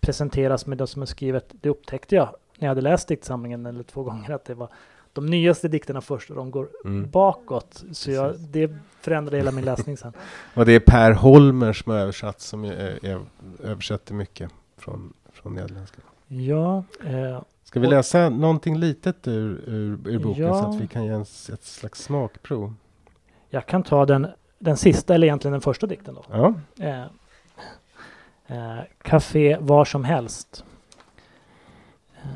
presenteras med det som är skrivet. Det upptäckte jag när jag hade läst diktsamlingen eller två gånger att det var de nyaste dikterna först och de går mm. bakåt. Så jag, det förändrade hela min läsning sen. och det är Per Holmer som har översatt, som är, är, översätter mycket från, från nederländska. Ja. Eh, Ska vi läsa någonting litet ur, ur, ur boken ja, så att vi kan ge en, ett slags smakprov? Jag kan ta den, den sista, eller egentligen den första dikten då. Ja. Eh, eh, Café var som helst. Eh,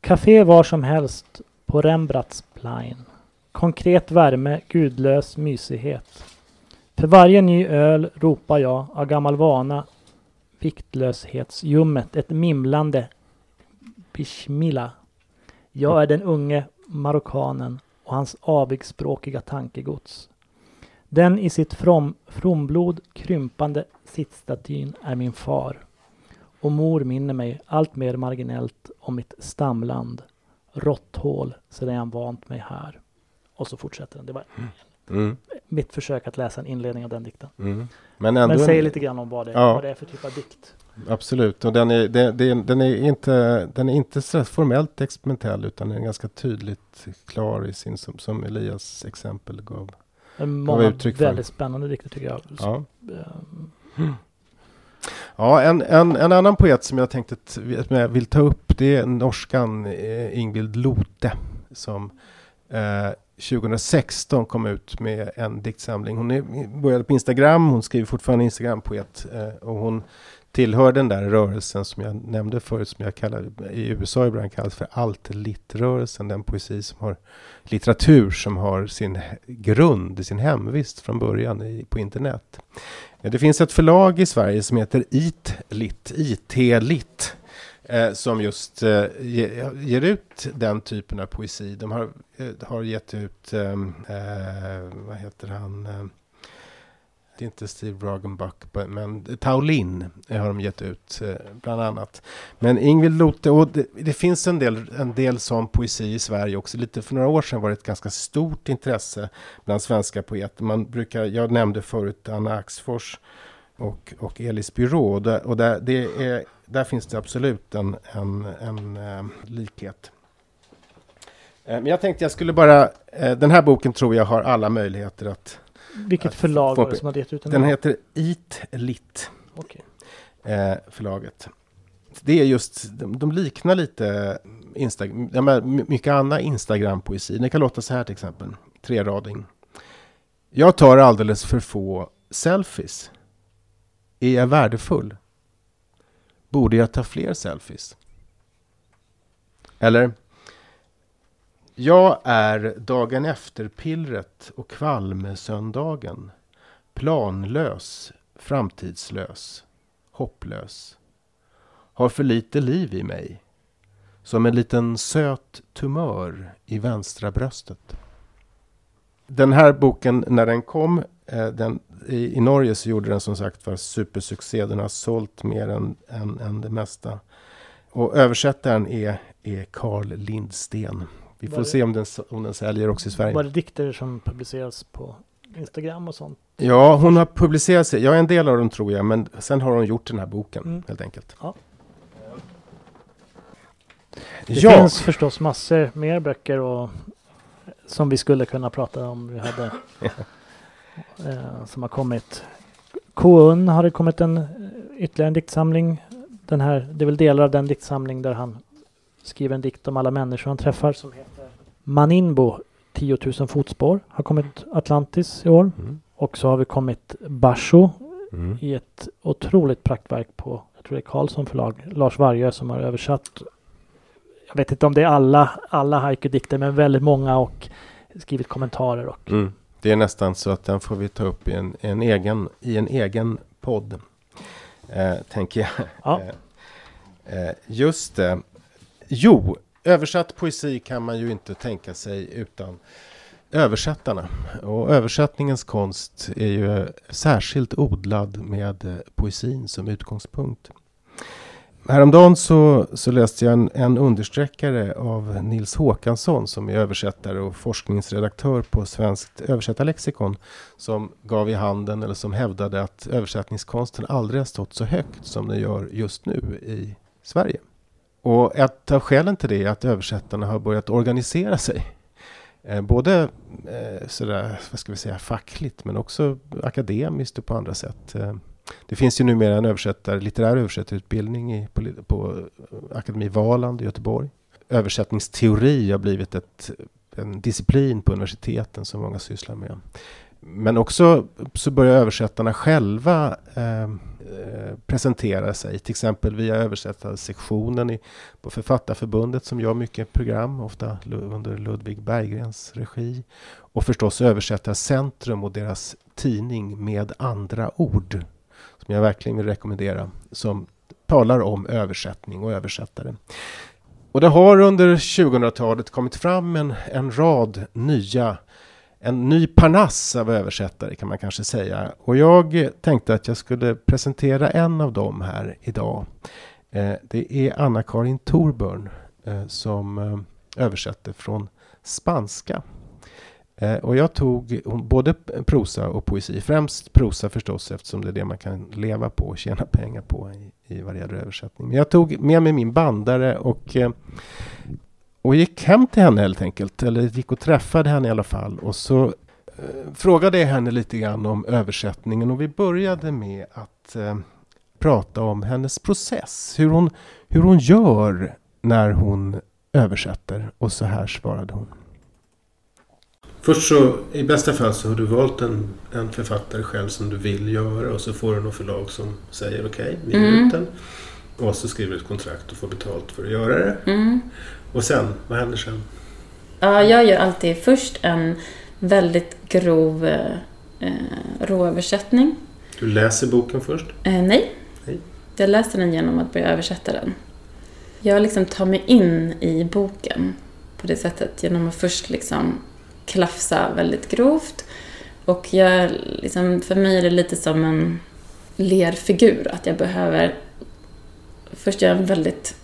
Café var som helst på Rembrandtsplein. Konkret värme, gudlös mysighet. För varje ny öl ropar jag av gammal vana viktlöshetsljummet ett mimlande bishmila. Jag är den unge marockanen och hans avigspråkiga tankegods. Den i sitt from, fromblod krympande sittstatyn är min far. Och mor minner mig allt mer marginellt om mitt stamland råtthål sedan jag vant mig här. Och så fortsätter den. Det var mm. mm. mitt försök att läsa en inledning av den dikten. Mm. Men, ändå Men säg en... lite grann om vad det, ja. vad det är för typ av dikt. Absolut, och den är, det, det, den är inte, den är inte så formellt experimentell utan den är ganska tydligt klar i sin, som, som Elias exempel gav. Många väldigt för. spännande dikter tycker jag. Ja. Mm. Ja, en, en, en annan poet som jag tänkte att jag vill ta upp det är norskan eh, Ingvild Lote som eh, 2016 kom ut med en diktsamling. Hon är, började på Instagram, hon skriver fortfarande Instagram-poet eh, och hon tillhör den där rörelsen som jag nämnde förut, som jag kallar, i USA ibland kallas för alt-lit-rörelsen, den poesi som har litteratur som har sin grund, sin hemvist från början i, på internet. Det finns ett förlag i Sverige som heter IT-lit, IT-lit, eh, som just eh, ger ut den typen av poesi. De har, eh, har gett ut, ehm, eh, vad heter han, eh, det är inte Steve Ragenbach, men Taolin har de gett ut eh, bland annat. Men Ingvild Lote, och det, det, finns en del, en del sån poesi i Sverige också. Lite för några år sedan var det ett ganska stort intresse bland svenska poeter. Man brukar, jag nämnde förut Anna Axfors och, och Elis Byrå. Och, där, och där, det är, där finns det absolut en, en, en, en likhet. Eh, men jag tänkte jag skulle bara, den här boken tror jag har alla möjligheter att vilket förlag var det som hade gett ut den? Den heter Eat Lit. Okay. Eh, förlaget. Det är just, de, de liknar lite Instagram, ja, mycket annan Instagram-poesi. Det kan låta så här till exempel, trerading. Jag tar alldeles för få selfies. Är jag värdefull? Borde jag ta fler selfies? Eller? Jag är dagen efter-pillret och kvalmsöndagen. Planlös, framtidslös, hopplös. Har för lite liv i mig. Som en liten söt tumör i vänstra bröstet. Den här boken, när den kom, eh, den, i, i Norge så gjorde den som sagt var supersuccé. Den har sålt mer än, än, än det mesta. Och översättaren är, är Carl Lindsten. Vi får det- se om den, om den säljer också i Sverige. Var det dikter som publiceras på Instagram och sånt? Ja, hon har publicerat sig. Ja, en del av dem tror jag, men sen har hon gjort den här boken Mm. helt enkelt. Ja. Det Ja, finns förstås massor mer böcker och, som vi skulle kunna prata om. Vi hade, eh, som har kommit. KUN har det kommit en eh, ytterligare en diktsamling. Den här, det är väl delar av den diktsamling där han skriver en dikt om alla människor han träffar som heter Maninbo 10 000 fotspår har kommit Atlantis i år. Mm. Och så har vi kommit Basho Mm. i ett otroligt praktverk på, jag tror det är Karlsson förlag, Lars Vargö som har översatt. Jag vet inte om det är alla, alla haiku-dikter, men väldigt många och skrivit kommentarer och Mm. Det är nästan så att den får vi ta upp i en, en, egen, i en egen podd. Eh, tänker jag. Ja. Eh, eh, just det. Jo, översatt poesi kan man ju inte tänka sig utan översättarna. Och översättningens konst är ju särskilt odlad med poesin som utgångspunkt. Häromdagen så, så läste jag en, en understreckare av Nils Håkansson som är översättare och forskningsredaktör på Svenskt översättarlexikon som gav i handen eller som hävdade att översättningskonsten aldrig har stått så högt som den gör just nu i Sverige. Och ett av skälen till det är att översättarna har börjat organisera sig. Eh, både eh, sådär, vad ska vi säga, fackligt men också akademiskt och på andra sätt. Eh, det finns ju numera en översättare, litterär översättarutbildning i, på, på Akademi Valand i Göteborg. Översättningsteori har blivit ett, en disciplin på universiteten som många sysslar med. Men också så börjar översättarna själva eh, Eh, presentera sig, till exempel via översättarsektionen i, på Författarförbundet som gör mycket program, ofta under Ludvig Berggrens regi. Och förstås Översättarcentrum och deras tidning Med andra ord, som jag verkligen vill rekommendera, som talar om översättning och översättare. Och det har under 2000-talet kommit fram en, en rad nya en ny parnass av översättare kan man kanske säga. Och jag tänkte att jag skulle presentera en av dem här idag. Eh, det är Anna-Karin Thorburn eh, som eh, översätter från spanska. Och jag tog både prosa och poesi, främst prosa förstås eftersom det är det man kan leva på och tjäna pengar på i, i vad det gäller översättning. Men jag tog med mig min bandare och och gick hem till henne helt enkelt, eller gick och träffade henne i alla fall. Och så eh, frågade jag henne lite grann om översättningen och vi började med att eh, prata om hennes process. Hur hon, hur hon gör när hon översätter. Och så här svarade hon. Först så, i bästa fall så har du valt en, en författare själv som du vill göra och så får du något förlag som säger okej, vi ger Mm. ut den. Och så skriver du ett kontrakt och får betalt för att göra det. Mm. Och sen, vad händer sen? Ja, jag gör alltid först en väldigt grov eh, eh, råöversättning. Du läser boken först. Eh, nej. Nej. Jag läser den genom att börja översätta den. Jag liksom tar mig in i boken på det sättet genom att först liksom klafsa väldigt grovt. Och jag, liksom, för mig är det lite som en lerfigur, att jag behöver först göra en väldigt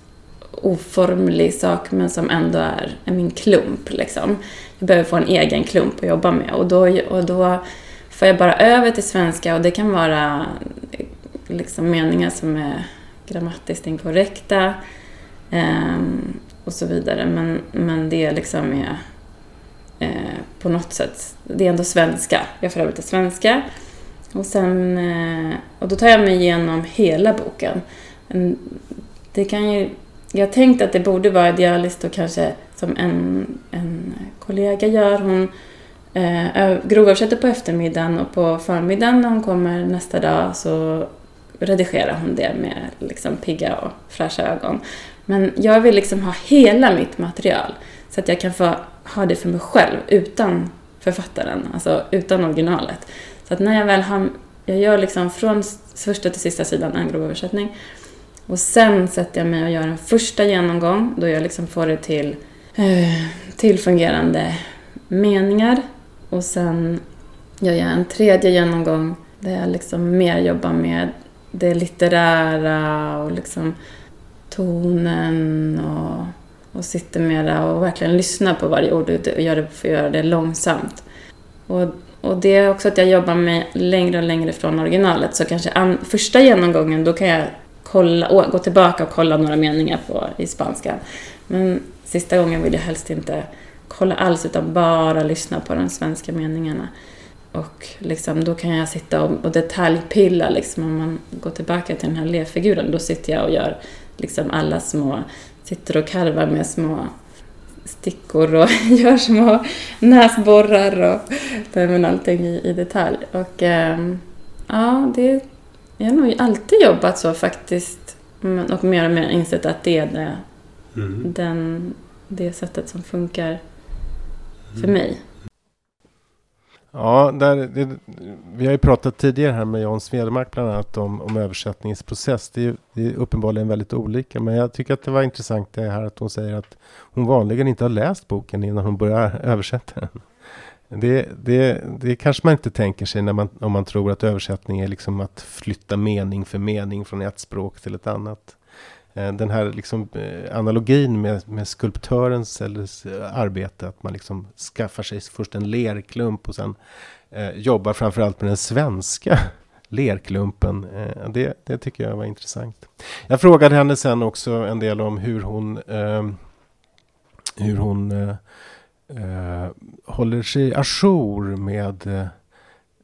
oformlig sak men som ändå är, är min klump. Liksom. Jag behöver få en egen klump att jobba med och då, och då får jag bara över till svenska och det kan vara liksom meningar som är grammatiskt inkorrekta eh, och så vidare. Men, men det liksom är eh, på något sätt, det är ändå svenska. Jag får över till svenska. Och, sen, eh, och då tar jag mig igenom hela boken. Det kan ju, jag tänkte att det borde vara idealiskt och kanske som en, en kollega gör. Hon eh, grovöversätter på eftermiddagen och på förmiddagen när hon kommer nästa dag så redigerar hon det med liksom pigga och fräscha ögon. Men jag vill liksom ha hela mitt material så att jag kan få ha det för mig själv utan författaren, alltså utan originalet. Så att när jag väl har, jag gör liksom från första till sista sidan en grov översättning och sen sätter jag mig och gör en första genomgång då jag liksom får det till, eh, till fungerande meningar och sen gör jag en tredje genomgång där jag liksom mer jobbar med det litterära och liksom tonen och, och sitter mera och verkligen lyssnar på varje ord och gör det, får göra det långsamt. Och, och det är också att jag jobbar med längre och längre från originalet så kanske an, första genomgången då kan jag kolla, gå tillbaka och kolla några meningar på, i spanska. Men sista gången vill jag helst inte kolla alls utan bara lyssna på de svenska meningarna. Och liksom, då kan jag sitta och, och detaljpilla. Liksom, om man går tillbaka till den här levfiguren, då sitter jag och gör liksom, alla små... Sitter och karvar med små stickor och gör små näsborrar och men allting i, i detalj. Och eh, ja, det, jag har nog alltid jobbat så faktiskt. Och mer och mer insett att det är det, mm. den, det sättet som funkar för mm. mig. Ja, där, det, vi har ju pratat tidigare här med Jan Svedmark bland annat om, om översättningsprocess. Det är, det är uppenbarligen väldigt olika, men jag tycker att det var intressant det här att hon säger att hon vanligen inte har läst boken innan hon börjar översätta den. Det, det, det kanske man inte tänker sig när man, om man tror att översättning är liksom att flytta mening för mening från ett språk till ett annat. Eh, den här liksom, eh, analogin med, med skulptörens eller, eh, arbete, att man liksom skaffar sig först en lerklump och sen eh, jobbar framförallt med den svenska lerklumpen. Eh, det, det tycker jag var intressant. Jag frågade henne sen också en del om hur hon, eh, hur hon eh, Eh, håller sig ajour med eh,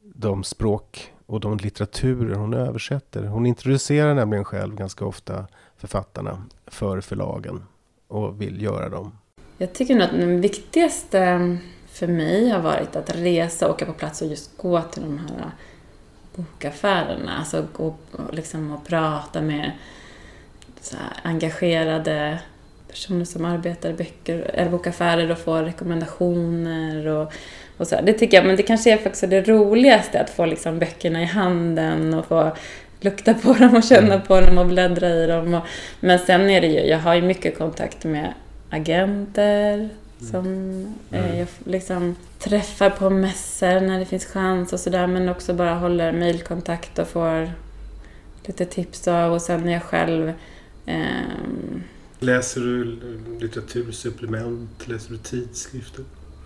de språk och de litteraturer hon översätter. Hon introducerar nämligen själv ganska ofta författarna för förlagen och vill göra dem? Jag tycker nog att det viktigaste för mig har varit att resa, åka på plats och just gå till de här eh, bokaffärerna. Alltså gå liksom och prata med så engagerade personer som arbetar i böcker, eller bokaffärer och får rekommendationer och, och så. Det tycker jag, men det kanske är faktiskt det roligaste att få liksom böckerna i handen och få lukta på dem och känna mm. på dem och bläddra i dem. Och, men sen är det ju, jag har ju mycket kontakt med agenter mm. som eh, mm. jag liksom träffar på mässor när det finns chans och sådär men också bara håller mejlkontakt och får lite tips av och sen är jag själv eh, Läser du litteratursupplement? Läser du tidskrifter?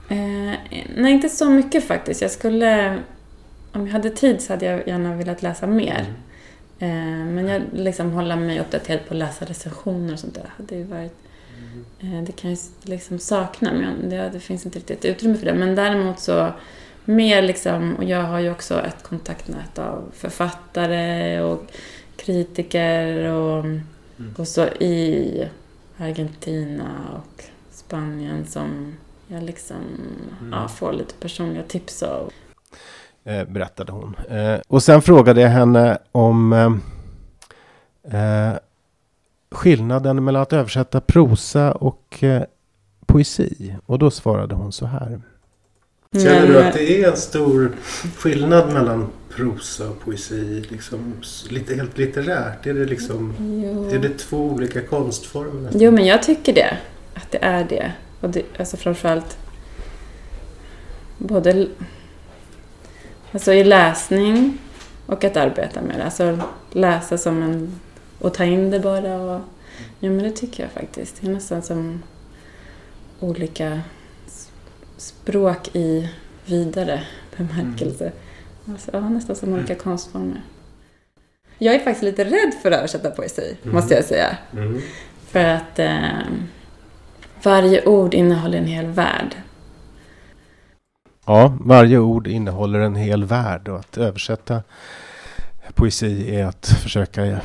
Eh, nej, inte så mycket faktiskt. Jag skulle... Om jag hade tid så hade jag gärna velat läsa mer. Mm. Eh, men jag liksom håller mig uppdaterad på att läsa recensioner och sånt där. Det, har varit, mm. det kan jag liksom sakna, men det, det, finns inte riktigt utrymme för det. Men däremot så mer liksom, och jag har ju också ett kontaktnät av författare och kritiker och, mm. och så i Argentina och Spanien som jag liksom mm. ja, får lite personliga tips av. Eh, berättade hon. Eh, och sen frågade jag henne om eh, skillnaden mellan att översätta prosa och poesi. Och då svarade hon så här. Känner du att det är en stor skillnad mellan prosa och poesi? Liksom, lite, helt litterärt? Är det, liksom, är det två olika konstformer? Nästan? Jo, men jag tycker det. Att det är det. Och det, alltså framförallt både Alltså i läsning och att arbeta med det. Alltså läsa som en... och ta in det bara. Och, ja, men det tycker jag faktiskt. Det är nästan som olika språk i vidare bemärkelse. Mm. Alltså, ja, nästan som olika mm. konstformer. Jag är faktiskt lite rädd för att översätta poesi, mm. måste jag säga. Mm. För att eh, varje ord innehåller en hel värld. Ja, varje ord innehåller en hel värld och att översätta poesi är att försöka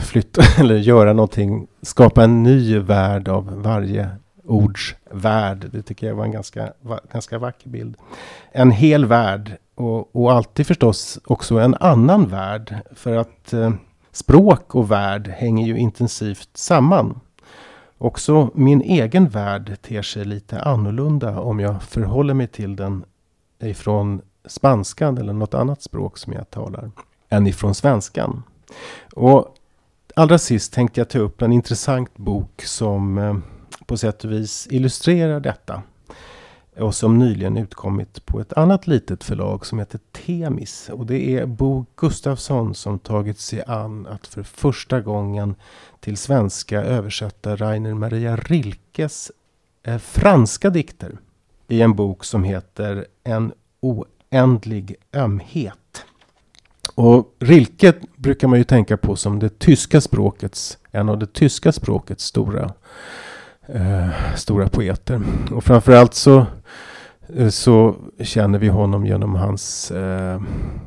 flytta eller göra någonting, skapa en ny värld av varje ords värld. Det tycker jag var en ganska, ganska vacker bild. En hel värld och, och alltid förstås också en annan värld. För att eh, språk och värld hänger ju intensivt samman. Också min egen värld ter sig lite annorlunda om jag förhåller mig till den ifrån spanskan eller något annat språk som jag talar än ifrån svenskan. Och allra sist tänkte jag ta upp en intressant bok som eh, på sätt och vis illustrerar detta. Och som nyligen utkommit på ett annat litet förlag som heter Temis. Och det är Bo Gustafsson som tagit sig an att för första gången till svenska översätta Rainer Maria Rilkes eh, franska dikter. I en bok som heter En oändlig ömhet. Och Rilke brukar man ju tänka på som det tyska språkets, en av det tyska språkets stora, eh, stora poeter. Och framförallt så, eh, så känner vi honom genom hans, eh,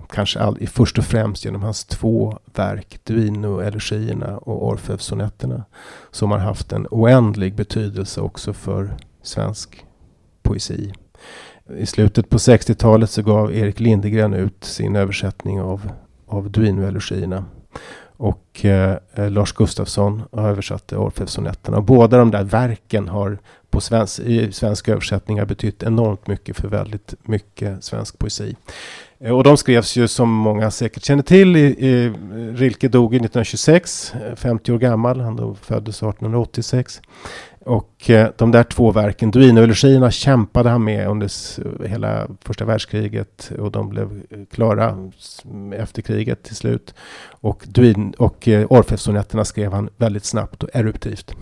kanske all, först och främst genom hans två verk, Duino-elegierna och Orfeus-sonetterna. Som har haft en oändlig betydelse också för svensk poesi. I slutet på 60-talet så gav Erik Lindegren ut sin översättning av, av Duino-elegierna. Och eh, Lars Gustafsson har översatt båda de där verken har på svensk, i svenska översättningar betytt enormt mycket för väldigt mycket svensk poesi. Eh, och de skrevs ju som många säkert känner till. I, i, Rilke dog 1926, 50 eh, år gammal. Han föddes 1886. Och eh, de där två verken, Duino-elegierna kämpade han med under hela första världskriget och de blev eh, klara efter kriget till slut. Och, Duin och eh, Orfeus-sonetterna skrev han väldigt snabbt och eruptivt.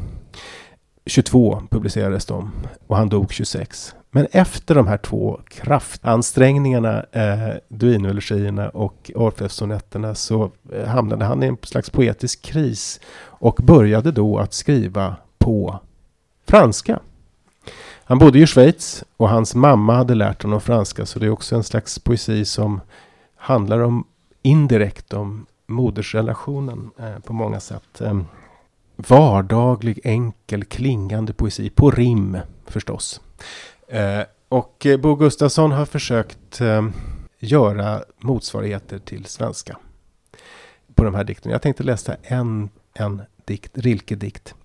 22 publicerades de och han dog 26. Men efter de här två kraftansträngningarna, eh, Duino-elegierna och Orfeussonetterna, så eh, hamnade han i en slags poetisk kris och började då att skriva på franska. Han bodde i Schweiz och hans mamma hade lärt honom franska så det är också en slags poesi som handlar om indirekt om modersrelationen eh, på många sätt. Eh, vardaglig, enkel, klingande poesi på rim förstås. Eh, och eh, Bo Gustafsson har försökt eh, göra motsvarigheter till svenska på de här dikterna. Jag tänkte läsa en, en dikt, Rilke-dikt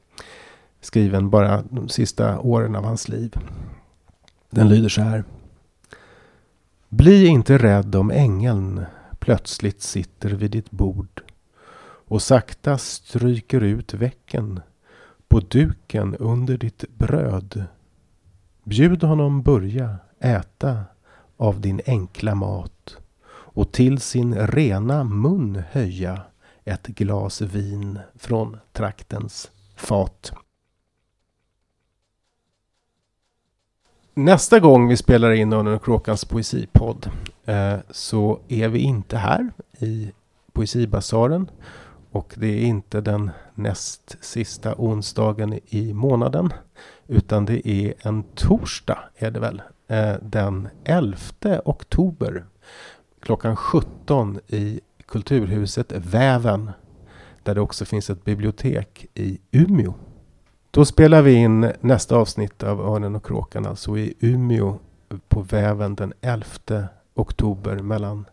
skriven bara de sista åren av hans liv. Den lyder så här. Bli inte rädd om ängeln plötsligt sitter vid ditt bord och sakta stryker ut vecken på duken under ditt bröd. Bjud honom börja äta av din enkla mat och till sin rena mun höja ett glas vin från traktens fat. Nästa gång vi spelar in Örnen och Kråkans poesipodd eh, så är vi inte här i Poesibasaren och det är inte den näst sista onsdagen i månaden utan det är en torsdag är det väl eh, den 11 oktober klockan 17 i Kulturhuset Väven där det också finns ett bibliotek i Umeå. Då spelar vi in nästa avsnitt av Örnen och kråkan, alltså i Umeå på väven den 11 oktober mellan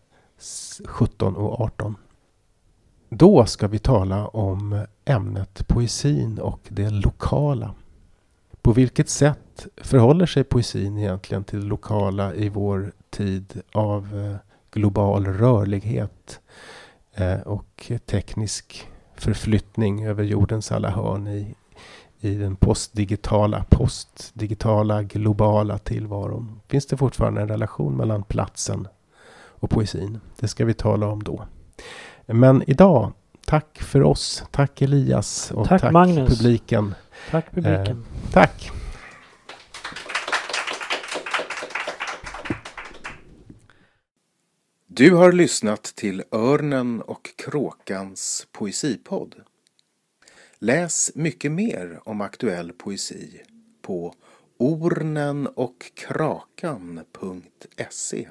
17 och 18. Då ska vi tala om ämnet poesin och det lokala. På vilket sätt förhåller sig poesin egentligen till det lokala i vår tid av eh, global rörlighet eh, och teknisk förflyttning över jordens alla hörn i i den postdigitala, postdigitala, globala tillvaron? Finns det fortfarande en relation mellan platsen och poesin? Det ska vi tala om då. Men idag, tack för oss. Tack Elias och tack, tack Magnus. publiken. Tack publiken. Eh, tack. Du har lyssnat till Örnen och Kråkans poesipodd. Läs mycket mer om aktuell poesi på ornenochkrakan.se